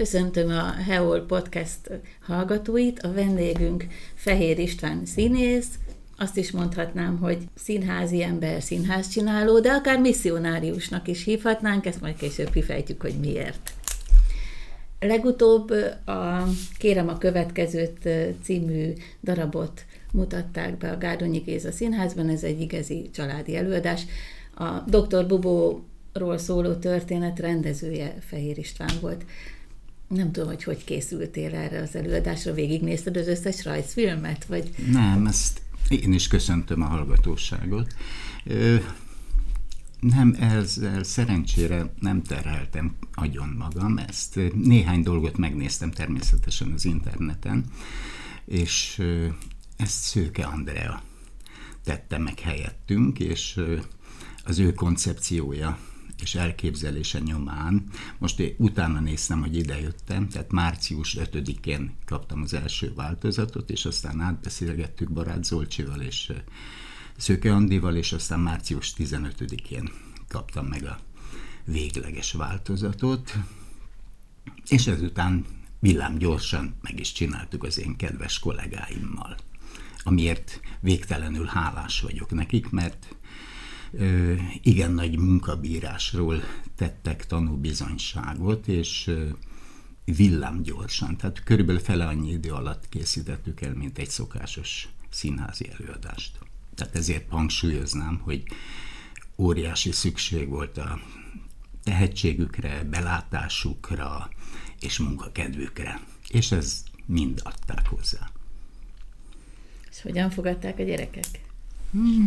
Köszöntöm a Heol Podcast hallgatóit. A vendégünk Fehér István színész, azt is mondhatnám, hogy színházi ember, színházcsináló, de akár misszionáriusnak is hívhatnánk, ezt majd később kifejtjük, hogy miért. Legutóbb a Kérem a következőt című darabot mutatták be a Gárdonyi Géza Színházban, ez egy igazi családi előadás. A Dr. Bubóról szóló történet rendezője Fehér István volt. Nem tudom, hogy hogy készültél erre az előadásra, végignézted az összes rajzfilmet, vagy... Nem, ezt én is köszöntöm a hallgatóságot. Nem, ezzel szerencsére nem terheltem agyon magam, ezt néhány dolgot megnéztem természetesen az interneten, és ezt Szőke Andrea tette meg helyettünk, és az ő koncepciója és elképzelése nyomán, most én utána néztem, hogy idejöttem, tehát március 5-én kaptam az első változatot, és aztán átbeszélgettük Barát Zolcsival és Szőke Andival, és aztán március 15-én kaptam meg a végleges változatot, és ezután villám gyorsan meg is csináltuk az én kedves kollégáimmal, amiért végtelenül hálás vagyok nekik, mert igen nagy munkabírásról tettek tanúbizonyságot, és villámgyorsan, tehát körülbelül fele annyi idő alatt készítettük el, mint egy szokásos színházi előadást. Tehát ezért hangsúlyoznám, hogy óriási szükség volt a tehetségükre, belátásukra és munkakedvükre. És ez mind adták hozzá. És hogyan fogadták a gyerekek? Hmm.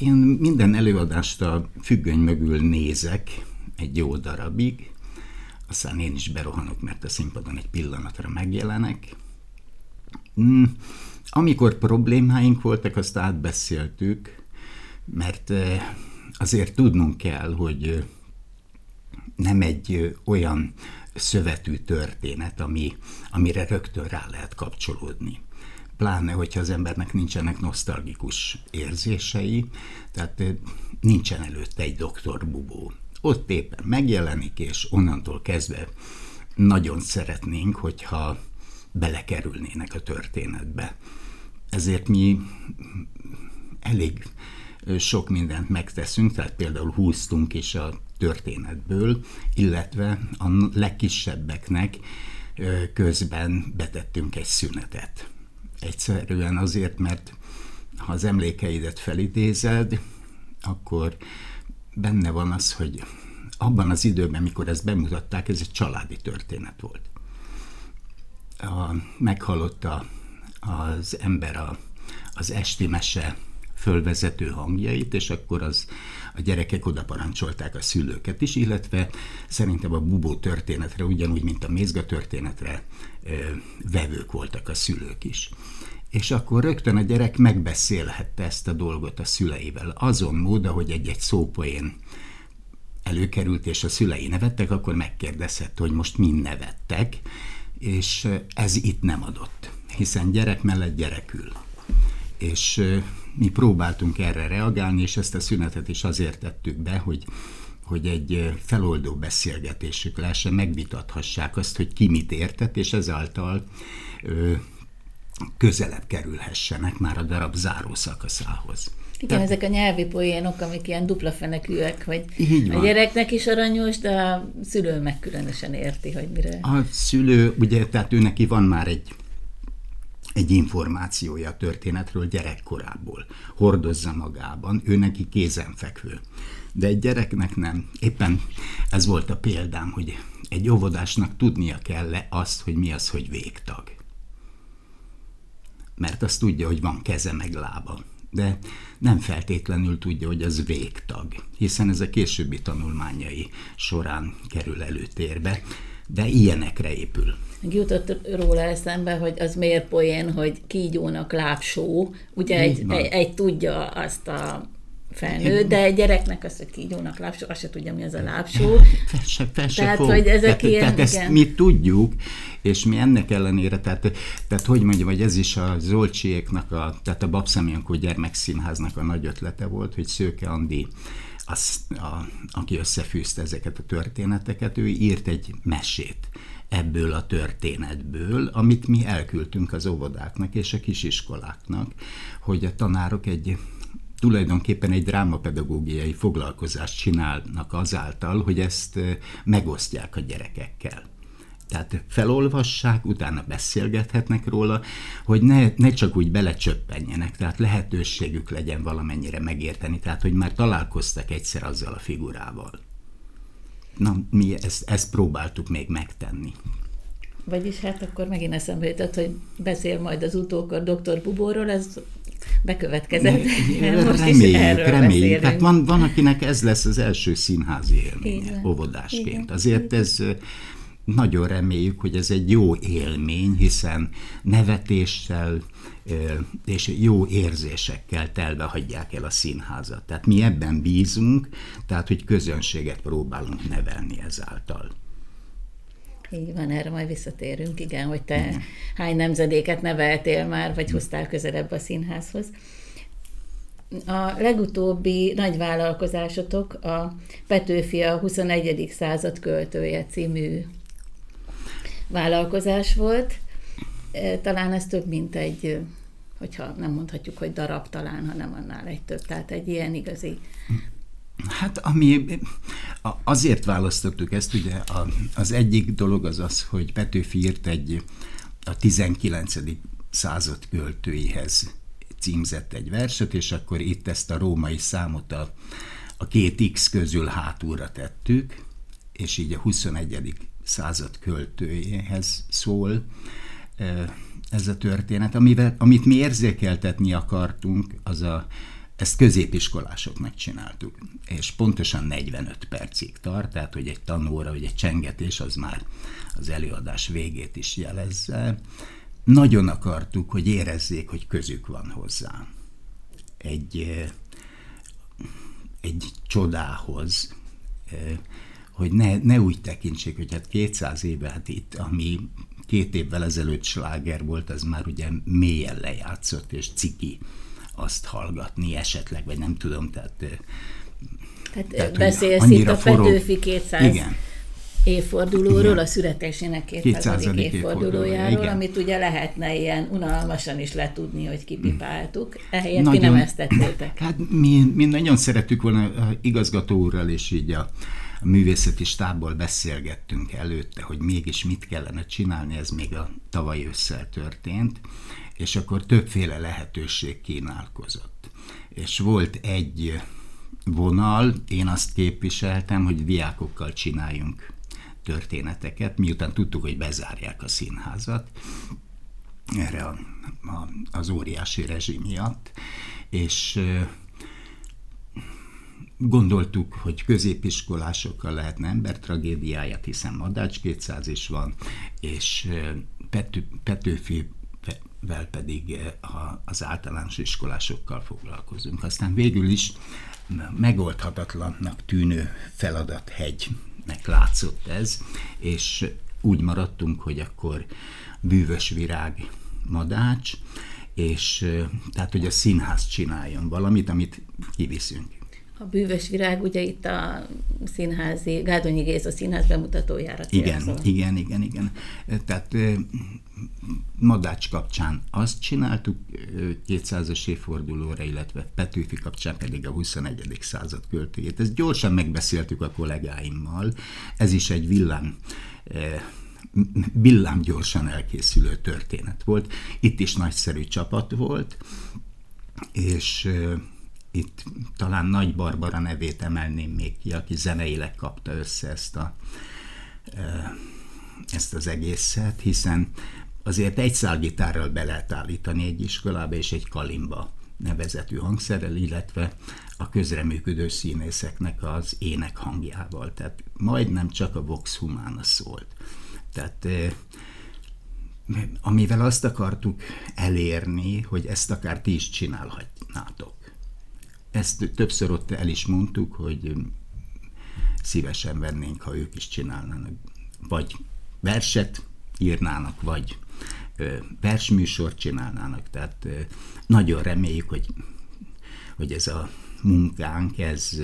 Én minden előadást a függöny mögül nézek egy jó darabig, aztán én is berohanok, mert a színpadon egy pillanatra megjelenek. Hmm. Amikor problémáink voltak, azt átbeszéltük, mert eh, azért tudnunk kell, hogy nem egy olyan szövetű történet, ami, amire rögtön rá lehet kapcsolódni. Pláne, hogyha az embernek nincsenek nosztalgikus érzései, tehát nincsen előtte egy doktor Bubó. Ott éppen megjelenik, és onnantól kezdve nagyon szeretnénk, hogyha belekerülnének a történetbe. Ezért mi elég sok mindent megteszünk, tehát például húztunk is a történetből, illetve a legkisebbeknek közben betettünk egy szünetet. Egyszerűen azért, mert ha az emlékeidet felidézed, akkor benne van az, hogy abban az időben, mikor ezt bemutatták, ez egy családi történet volt. A, meghallotta az ember a, az esti mese fölvezető hangjait, és akkor az a gyerekek oda parancsolták a szülőket is, illetve szerintem a bubó történetre, ugyanúgy, mint a mézga történetre vevők voltak a szülők is. És akkor rögtön a gyerek megbeszélhette ezt a dolgot a szüleivel. Azon mód, hogy egy-egy szópoén előkerült, és a szülei nevettek, akkor megkérdezhette, hogy most mind nevettek, és ez itt nem adott, hiszen gyerek mellett gyerekül. És mi próbáltunk erre reagálni, és ezt a szünetet is azért tettük be, hogy hogy egy feloldó beszélgetésük lehessen, megvitathassák azt, hogy ki mit értett, és ezáltal ö, közelebb kerülhessenek már a darab záró szakaszához. Igen, Tehát, ezek a nyelvi poénok, amik ilyen dupla fenekűek, hogy így van. a gyereknek is aranyos, de a szülő meg különösen érti, hogy mire. A szülő, ugye, tehát ő neki van már egy egy információja a történetről gyerekkorából. Hordozza magában, ő neki kézenfekvő. De egy gyereknek nem. Éppen ez volt a példám, hogy egy óvodásnak tudnia kell -e azt, hogy mi az, hogy végtag. Mert azt tudja, hogy van keze meg lába. De nem feltétlenül tudja, hogy az végtag, hiszen ez a későbbi tanulmányai során kerül előtérbe, de ilyenekre épül jutott róla eszembe, hogy az miért poén, hogy kígyónak lábsó, ugye egy, egy, egy tudja azt a felnő, de egy gyereknek azt, hogy kígyónak lábsó, azt se tudja, mi az a lábsó. Persze, persze tehát, fog. hogy ezek tehát, ilyen, tehát ezt igen. mi tudjuk, és mi ennek ellenére, tehát, tehát hogy mondjam, hogy ez is a Zolcsiéknak, a, tehát a Babszemiankó gyermekszínháznak a nagy ötlete volt, hogy Szőke Andi az, a, aki összefűzte ezeket a történeteket, ő írt egy mesét ebből a történetből, amit mi elküldtünk az óvodáknak és a kisiskoláknak, hogy a tanárok egy tulajdonképpen egy drámapedagógiai foglalkozást csinálnak azáltal, hogy ezt megosztják a gyerekekkel. Tehát felolvassák, utána beszélgethetnek róla, hogy ne, ne csak úgy belecsöppenjenek, tehát lehetőségük legyen valamennyire megérteni, tehát hogy már találkoztak egyszer azzal a figurával. Na, mi ezt, ezt próbáltuk még megtenni. Vagyis hát akkor megint eszembe jutott, hogy beszél majd az utókor dr. Bubóról, ez bekövetkezett. Ne, Most reméljük, reméljük. Hát van, van, akinek ez lesz az első színházi élménye, óvodásként. Azért ez nagyon reméljük, hogy ez egy jó élmény, hiszen nevetéssel és jó érzésekkel telve hagyják el a színházat. Tehát mi ebben bízunk, tehát hogy közönséget próbálunk nevelni ezáltal. Így van, erre majd visszatérünk, igen, hogy te igen. hány nemzedéket neveltél már, vagy hoztál közelebb a színházhoz. A legutóbbi nagy vállalkozásotok a Petőfi a 21. század költője című vállalkozás volt. Talán ez több, mint egy, hogyha nem mondhatjuk, hogy darab talán, hanem annál egy több, tehát egy ilyen igazi Hát ami, azért választottuk ezt, ugye az egyik dolog az az, hogy Petőfi írt egy a 19. század költőihez címzett egy verset, és akkor itt ezt a római számot a, a két X közül hátulra tettük, és így a 21 század költőjéhez szól ez a történet. Amivel, amit mi érzékeltetni akartunk, az a, ezt középiskolások megcsináltuk, és pontosan 45 percig tart, tehát hogy egy tanóra, vagy egy csengetés az már az előadás végét is jelezze. Nagyon akartuk, hogy érezzék, hogy közük van hozzá. Egy, egy csodához, hogy ne, ne úgy tekintsék, hogy hát 200 éve, hát itt, ami két évvel ezelőtt sláger volt, az már ugye mélyen lejátszott, és ciki azt hallgatni esetleg, vagy nem tudom, tehát... Tehát, tehát beszélsz itt a forró... Petőfi 200 igen. évfordulóról, igen. a születésének 200. 200. évfordulójáról, igen. amit ugye lehetne ilyen unalmasan is letudni, hogy kipipáltuk. Ehelyett nagyon, ti nem ezt tettétek. Hát mi, mi nagyon szerettük volna igazgató úrral, és így a a művészeti stábból beszélgettünk előtte, hogy mégis mit kellene csinálni, ez még a tavaly ősszel történt, és akkor többféle lehetőség kínálkozott. És volt egy vonal, én azt képviseltem, hogy diákokkal csináljunk történeteket, miután tudtuk, hogy bezárják a színházat, erre a, a, az óriási rezsim miatt, és Gondoltuk, hogy középiskolásokkal lehetne ember tragédiáját, hiszen Madács 200 is van, és Pető, Petőfivel pedig az általános iskolásokkal foglalkozunk. Aztán végül is megoldhatatlannak tűnő feladathegynek látszott ez, és úgy maradtunk, hogy akkor bűvös virág Madács, és tehát, hogy a színház csináljon valamit, amit kiviszünk a bűvös virág ugye itt a színházi, Gádonyi Géza színház bemutatójára Igen, célzol. igen, igen, igen. Tehát Madács kapcsán azt csináltuk 200-as évfordulóra, illetve Petőfi kapcsán pedig a 21. század költőjét. Ezt gyorsan megbeszéltük a kollégáimmal. Ez is egy villám villám gyorsan elkészülő történet volt. Itt is nagyszerű csapat volt, és itt talán Nagy Barbara nevét emelném még ki, aki zeneileg kapta össze ezt, a, ezt az egészet, hiszen azért egy szálgitárral be lehet állítani egy iskolába, és egy kalimba nevezetű hangszerrel, illetve a közreműködő színészeknek az ének hangjával. Tehát majdnem csak a Vox Humana szólt. Tehát amivel azt akartuk elérni, hogy ezt akár ti is csinálhatnátok. Ezt többször ott el is mondtuk, hogy szívesen vennénk, ha ők is csinálnának. Vagy verset írnának, vagy versműsort csinálnának. Tehát nagyon reméljük, hogy, hogy ez a munkánk, ez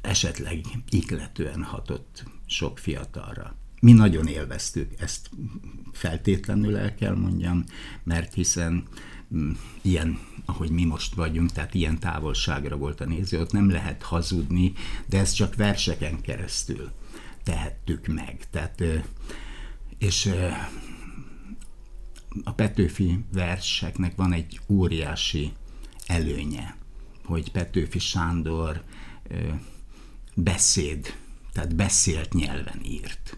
esetleg ikletően hatott sok fiatalra. Mi nagyon élveztük, ezt feltétlenül el kell mondjam, mert hiszen ilyen, ahogy mi most vagyunk, tehát ilyen távolságra volt a néző, ott nem lehet hazudni, de ezt csak verseken keresztül tehettük meg. Tehát, és a Petőfi verseknek van egy óriási előnye, hogy Petőfi Sándor beszéd, tehát beszélt nyelven írt.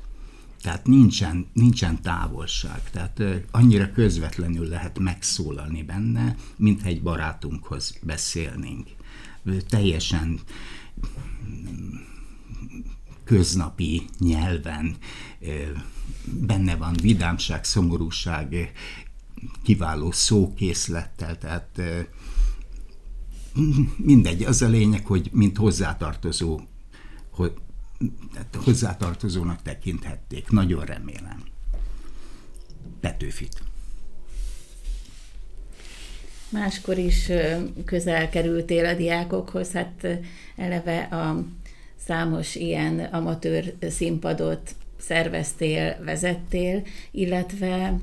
Tehát nincsen, nincsen távolság, tehát annyira közvetlenül lehet megszólalni benne, mint egy barátunkhoz beszélnénk. Teljesen köznapi nyelven benne van vidámság, szomorúság, kiváló szókészlettel, tehát mindegy, az a lényeg, hogy mint hozzátartozó, hogy hozzátartozónak tekinthették. Nagyon remélem. Petőfit. Máskor is közel kerültél a diákokhoz, hát eleve a számos ilyen amatőr színpadot szerveztél, vezettél, illetve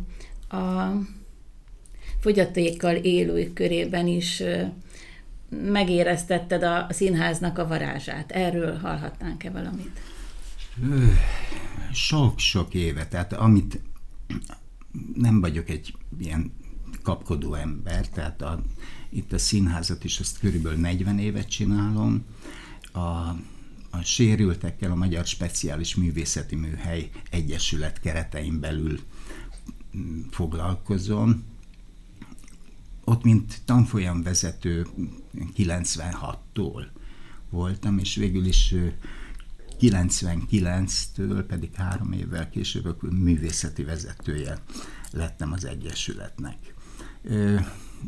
a fogyatékkal élők körében is megéreztetted a színháznak a varázsát. Erről hallhatnánk-e valamit? Sok-sok éve, tehát amit nem vagyok egy ilyen kapkodó ember, tehát a, itt a színházat is azt körülbelül 40 évet csinálom, a a sérültekkel a Magyar Speciális Művészeti Műhely Egyesület keretein belül foglalkozom. Ott, mint tanfolyamvezető 96-tól voltam, és végül is 99-től pedig három évvel később művészeti vezetője lettem az Egyesületnek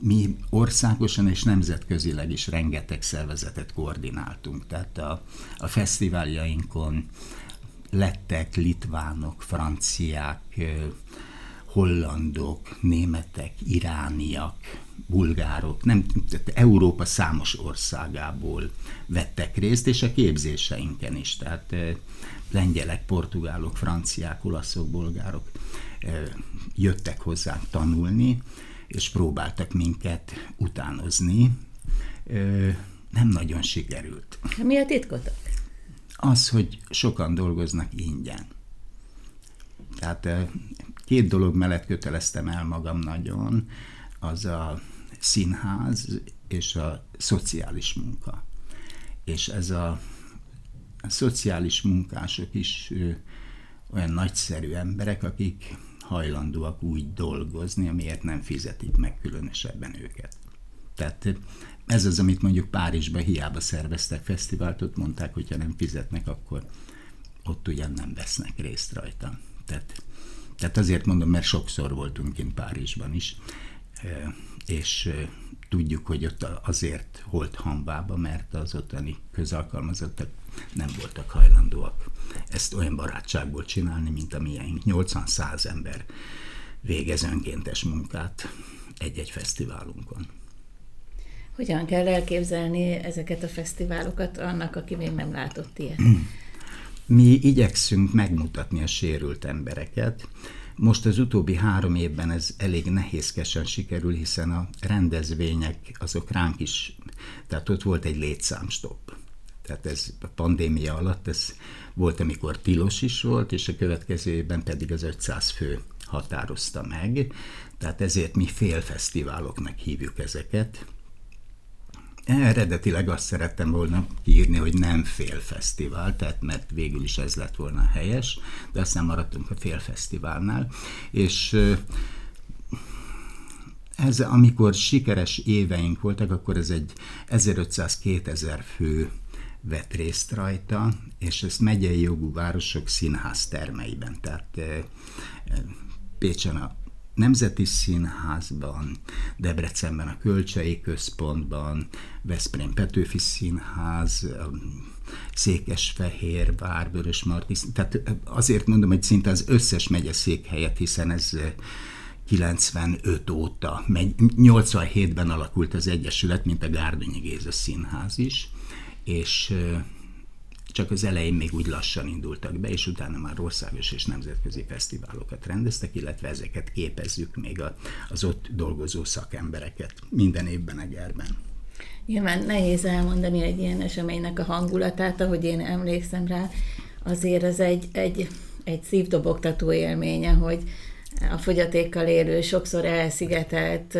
mi országosan és nemzetközileg is rengeteg szervezetet koordináltunk. Tehát a, a fesztiváljainkon lettek litvánok, franciák, hollandok, németek, irániak, bulgárok, nem, tehát Európa számos országából vettek részt, és a képzéseinken is, tehát lengyelek, portugálok, franciák, olaszok, bolgárok jöttek hozzánk tanulni, és próbáltak minket utánozni. Nem nagyon sikerült. Mi a titkotok? Az, hogy sokan dolgoznak ingyen. Tehát két dolog mellett köteleztem el magam nagyon, az a színház és a szociális munka. És ez a, a szociális munkások is olyan nagyszerű emberek, akik hajlandóak úgy dolgozni, amiért nem fizetik meg különösebben őket. Tehát ez az, amit mondjuk Párizsban hiába szerveztek fesztivált, ott mondták, hogy ha nem fizetnek, akkor ott ugyan nem vesznek részt rajta. Tehát, tehát azért mondom, mert sokszor voltunk kint Párizsban is, és tudjuk, hogy ott azért holt hanvába, mert az ottani közalkalmazottak nem voltak hajlandóak ezt olyan barátságból csinálni, mint a miénk. 80-100 ember végez önkéntes munkát egy-egy fesztiválunkon. Hogyan kell elképzelni ezeket a fesztiválokat annak, aki még nem látott ilyet? Mi igyekszünk megmutatni a sérült embereket. Most az utóbbi három évben ez elég nehézkesen sikerül, hiszen a rendezvények azok ránk is, tehát ott volt egy létszámstopp. Tehát ez a pandémia alatt ez volt, amikor tilos is volt, és a következő évben pedig az 500 fő határozta meg. Tehát ezért mi félfesztiváloknak hívjuk ezeket. Eredetileg azt szerettem volna írni, hogy nem félfesztivál, tehát mert végül is ez lett volna helyes, de aztán maradtunk a félfesztiválnál, és ez, amikor sikeres éveink voltak, akkor ez egy 1500-2000 fő vett részt rajta, és ezt megyei jogú városok színház termeiben. Tehát Pécsen a Nemzeti Színházban, Debrecenben a Kölcsei Központban, Veszprém Petőfi Színház, Székesfehér, Vörös Marti, tehát azért mondom, hogy szinte az összes megye székhelyet, hiszen ez 95 óta, 87-ben alakult az Egyesület, mint a Gárdonyi Géza Színház is, és csak az elején még úgy lassan indultak be, és utána már országos és nemzetközi fesztiválokat rendeztek, illetve ezeket képezzük még az ott dolgozó szakembereket minden évben Egerben. Nyilván nehéz elmondani egy ilyen eseménynek a hangulatát, ahogy én emlékszem rá, azért az egy, egy, egy szívdobogtató élménye, hogy a fogyatékkal élő, sokszor elszigetelt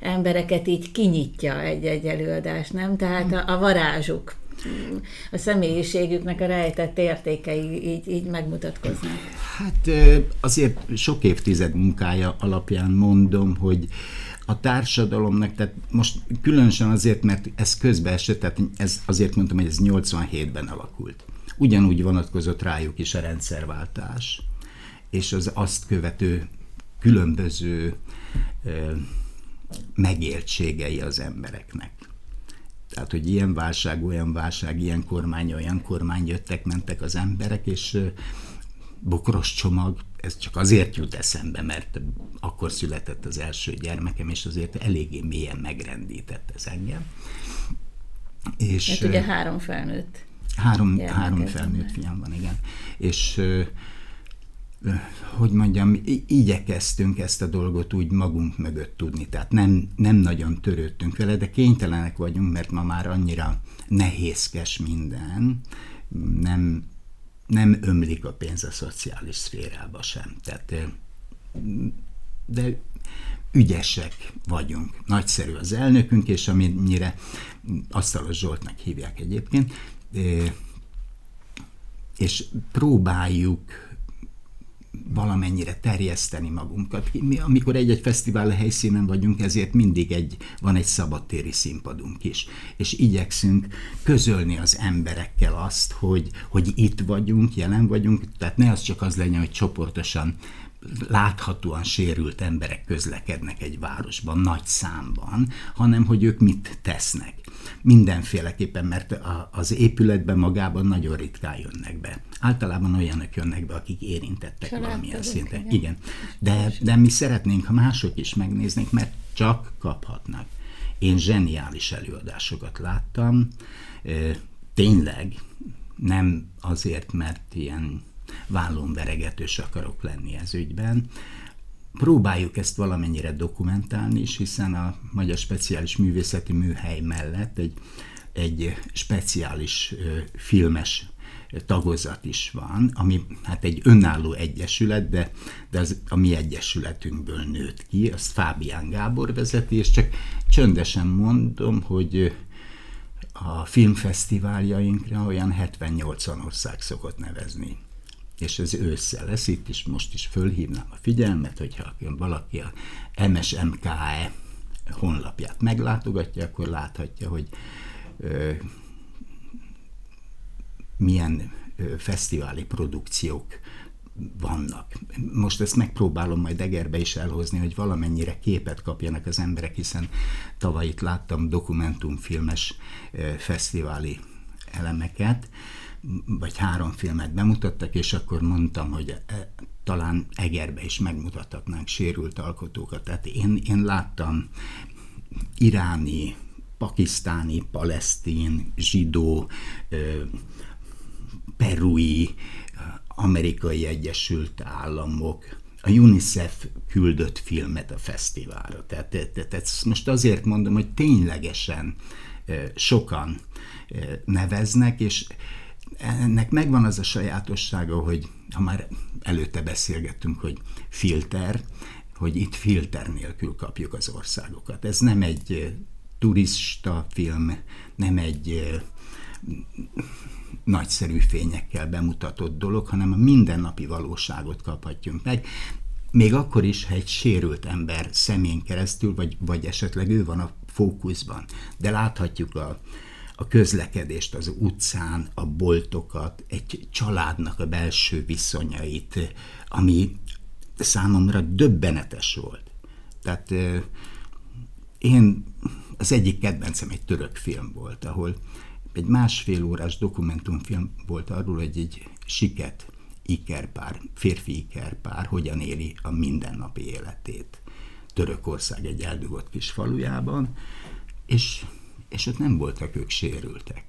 embereket így kinyitja egy-egy előadás, nem? Tehát a, a varázsuk, a személyiségüknek a rejtett értékei így, így megmutatkoznak. Hát azért sok évtized munkája alapján mondom, hogy a társadalomnak, tehát most különösen azért, mert ez közbeesett, tehát ez azért mondtam, hogy ez 87-ben alakult. Ugyanúgy vonatkozott rájuk is a rendszerváltás, és az azt követő különböző megéltségei az embereknek. Tehát, hogy ilyen válság, olyan válság, ilyen kormány, olyan kormány jöttek, mentek az emberek, és bokros csomag, ez csak azért jut eszembe, mert akkor született az első gyermekem, és azért eléggé mélyen megrendített ez engem. És, hát ugye három felnőtt. Három, három felnőtt fiam van, igen. És hogy mondjam, igyekeztünk ezt a dolgot úgy magunk mögött tudni, tehát nem, nem nagyon törődtünk vele, de kénytelenek vagyunk, mert ma már annyira nehézkes minden, nem, nem ömlik a pénz a szociális szférába sem. Tehát, de ügyesek vagyunk. Nagyszerű az elnökünk, és amennyire Asztalos Zsoltnak hívják egyébként, és próbáljuk valamennyire terjeszteni magunkat. Mi, amikor egy-egy fesztivál helyszínen vagyunk, ezért mindig egy, van egy szabadtéri színpadunk is. És igyekszünk közölni az emberekkel azt, hogy, hogy itt vagyunk, jelen vagyunk, tehát ne az csak az legyen, hogy csoportosan láthatóan sérült emberek közlekednek egy városban, nagy számban, hanem hogy ők mit tesznek. Mindenféleképpen, mert az épületben magában nagyon ritkán jönnek be. Általában olyanok jönnek be, akik érintettek Család valamilyen szinten. Igen. igen. De, de mi szeretnénk, ha mások is megnéznék, mert csak kaphatnak. Én zseniális előadásokat láttam, tényleg nem azért, mert ilyen vállonveregetős akarok lenni ez ügyben. Próbáljuk ezt valamennyire dokumentálni is, hiszen a Magyar Speciális Művészeti Műhely mellett egy, egy speciális filmes tagozat is van, ami hát egy önálló egyesület, de, de az a mi egyesületünkből nőtt ki, azt Fábián Gábor vezeti, és csak csöndesen mondom, hogy a filmfesztiváljainkra olyan 70-80 ország szokott nevezni és ez ősszel lesz, itt is most is fölhívnám a figyelmet, hogyha valaki a MSMKE honlapját meglátogatja, akkor láthatja, hogy ö, milyen ö, fesztiváli produkciók vannak. Most ezt megpróbálom majd Egerbe is elhozni, hogy valamennyire képet kapjanak az emberek, hiszen tavaly itt láttam dokumentumfilmes fesztiváli elemeket, vagy három filmet bemutattak, és akkor mondtam, hogy e, talán Egerbe is megmutathatnánk sérült alkotókat. Tehát én, én láttam iráni, pakisztáni, palesztin, zsidó, perui, amerikai Egyesült Államok, a UNICEF küldött filmet a fesztiválra. Tehát, tehát, tehát most azért mondom, hogy ténylegesen sokan neveznek, és ennek megvan az a sajátossága, hogy ha már előtte beszélgettünk, hogy filter, hogy itt filter nélkül kapjuk az országokat. Ez nem egy turista film, nem egy nagyszerű fényekkel bemutatott dolog, hanem a mindennapi valóságot kaphatjunk meg. Még akkor is, ha egy sérült ember szemén keresztül, vagy, vagy esetleg ő van a fókuszban, de láthatjuk a, a közlekedést az utcán, a boltokat, egy családnak a belső viszonyait, ami számomra döbbenetes volt. Tehát én, az egyik kedvencem egy török film volt, ahol egy másfél órás dokumentumfilm volt arról, hogy egy siket ikerpár, férfi ikerpár hogyan éli a mindennapi életét Törökország egy eldugott kis falujában, és és ott nem voltak ők sérültek.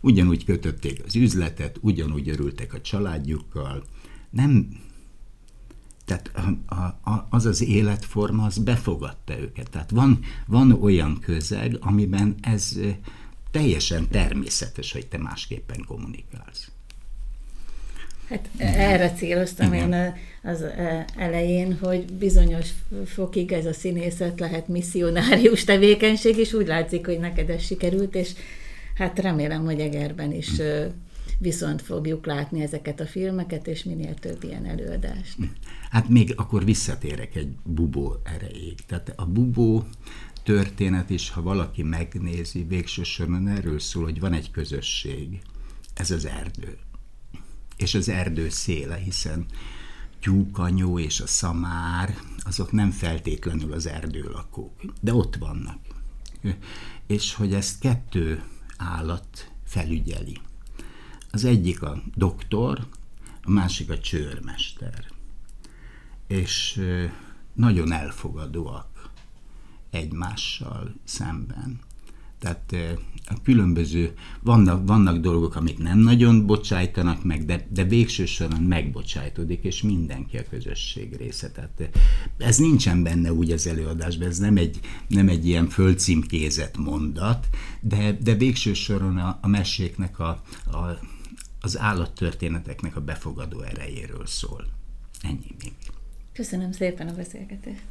ugyanúgy kötötték az üzletet, ugyanúgy örültek a családjukkal. Nem, tehát a, a, az az életforma, az befogadta őket. Tehát van, van olyan közeg, amiben ez teljesen természetes, hogy te másképpen kommunikálsz. Hát erre céloztam Igen. én az elején, hogy bizonyos fokig ez a színészet lehet misszionárius tevékenység, és úgy látszik, hogy neked ez sikerült, és hát remélem, hogy Egerben is viszont fogjuk látni ezeket a filmeket, és minél több ilyen előadást. Hát még akkor visszatérek egy bubó erejéig. Tehát a bubó történet is, ha valaki megnézi, végső soron erről szól, hogy van egy közösség. Ez az erdő. És az erdő széle, hiszen tyúkanyó és a szamár, azok nem feltétlenül az erdőlakók, de ott vannak. És hogy ezt kettő állat felügyeli. Az egyik a doktor, a másik a csőrmester. És nagyon elfogadóak egymással szemben. Tehát a különböző, vannak, vannak dolgok, amik nem nagyon bocsájtanak meg, de, de végső soron megbocsájtodik, és mindenki a közösség része. Tehát ez nincsen benne úgy az előadásban, ez nem egy, nem egy ilyen földcímkézett mondat, de, de végső soron a, a meséknek, a, a, az állattörténeteknek a befogadó erejéről szól. Ennyi még. Köszönöm szépen a beszélgetést.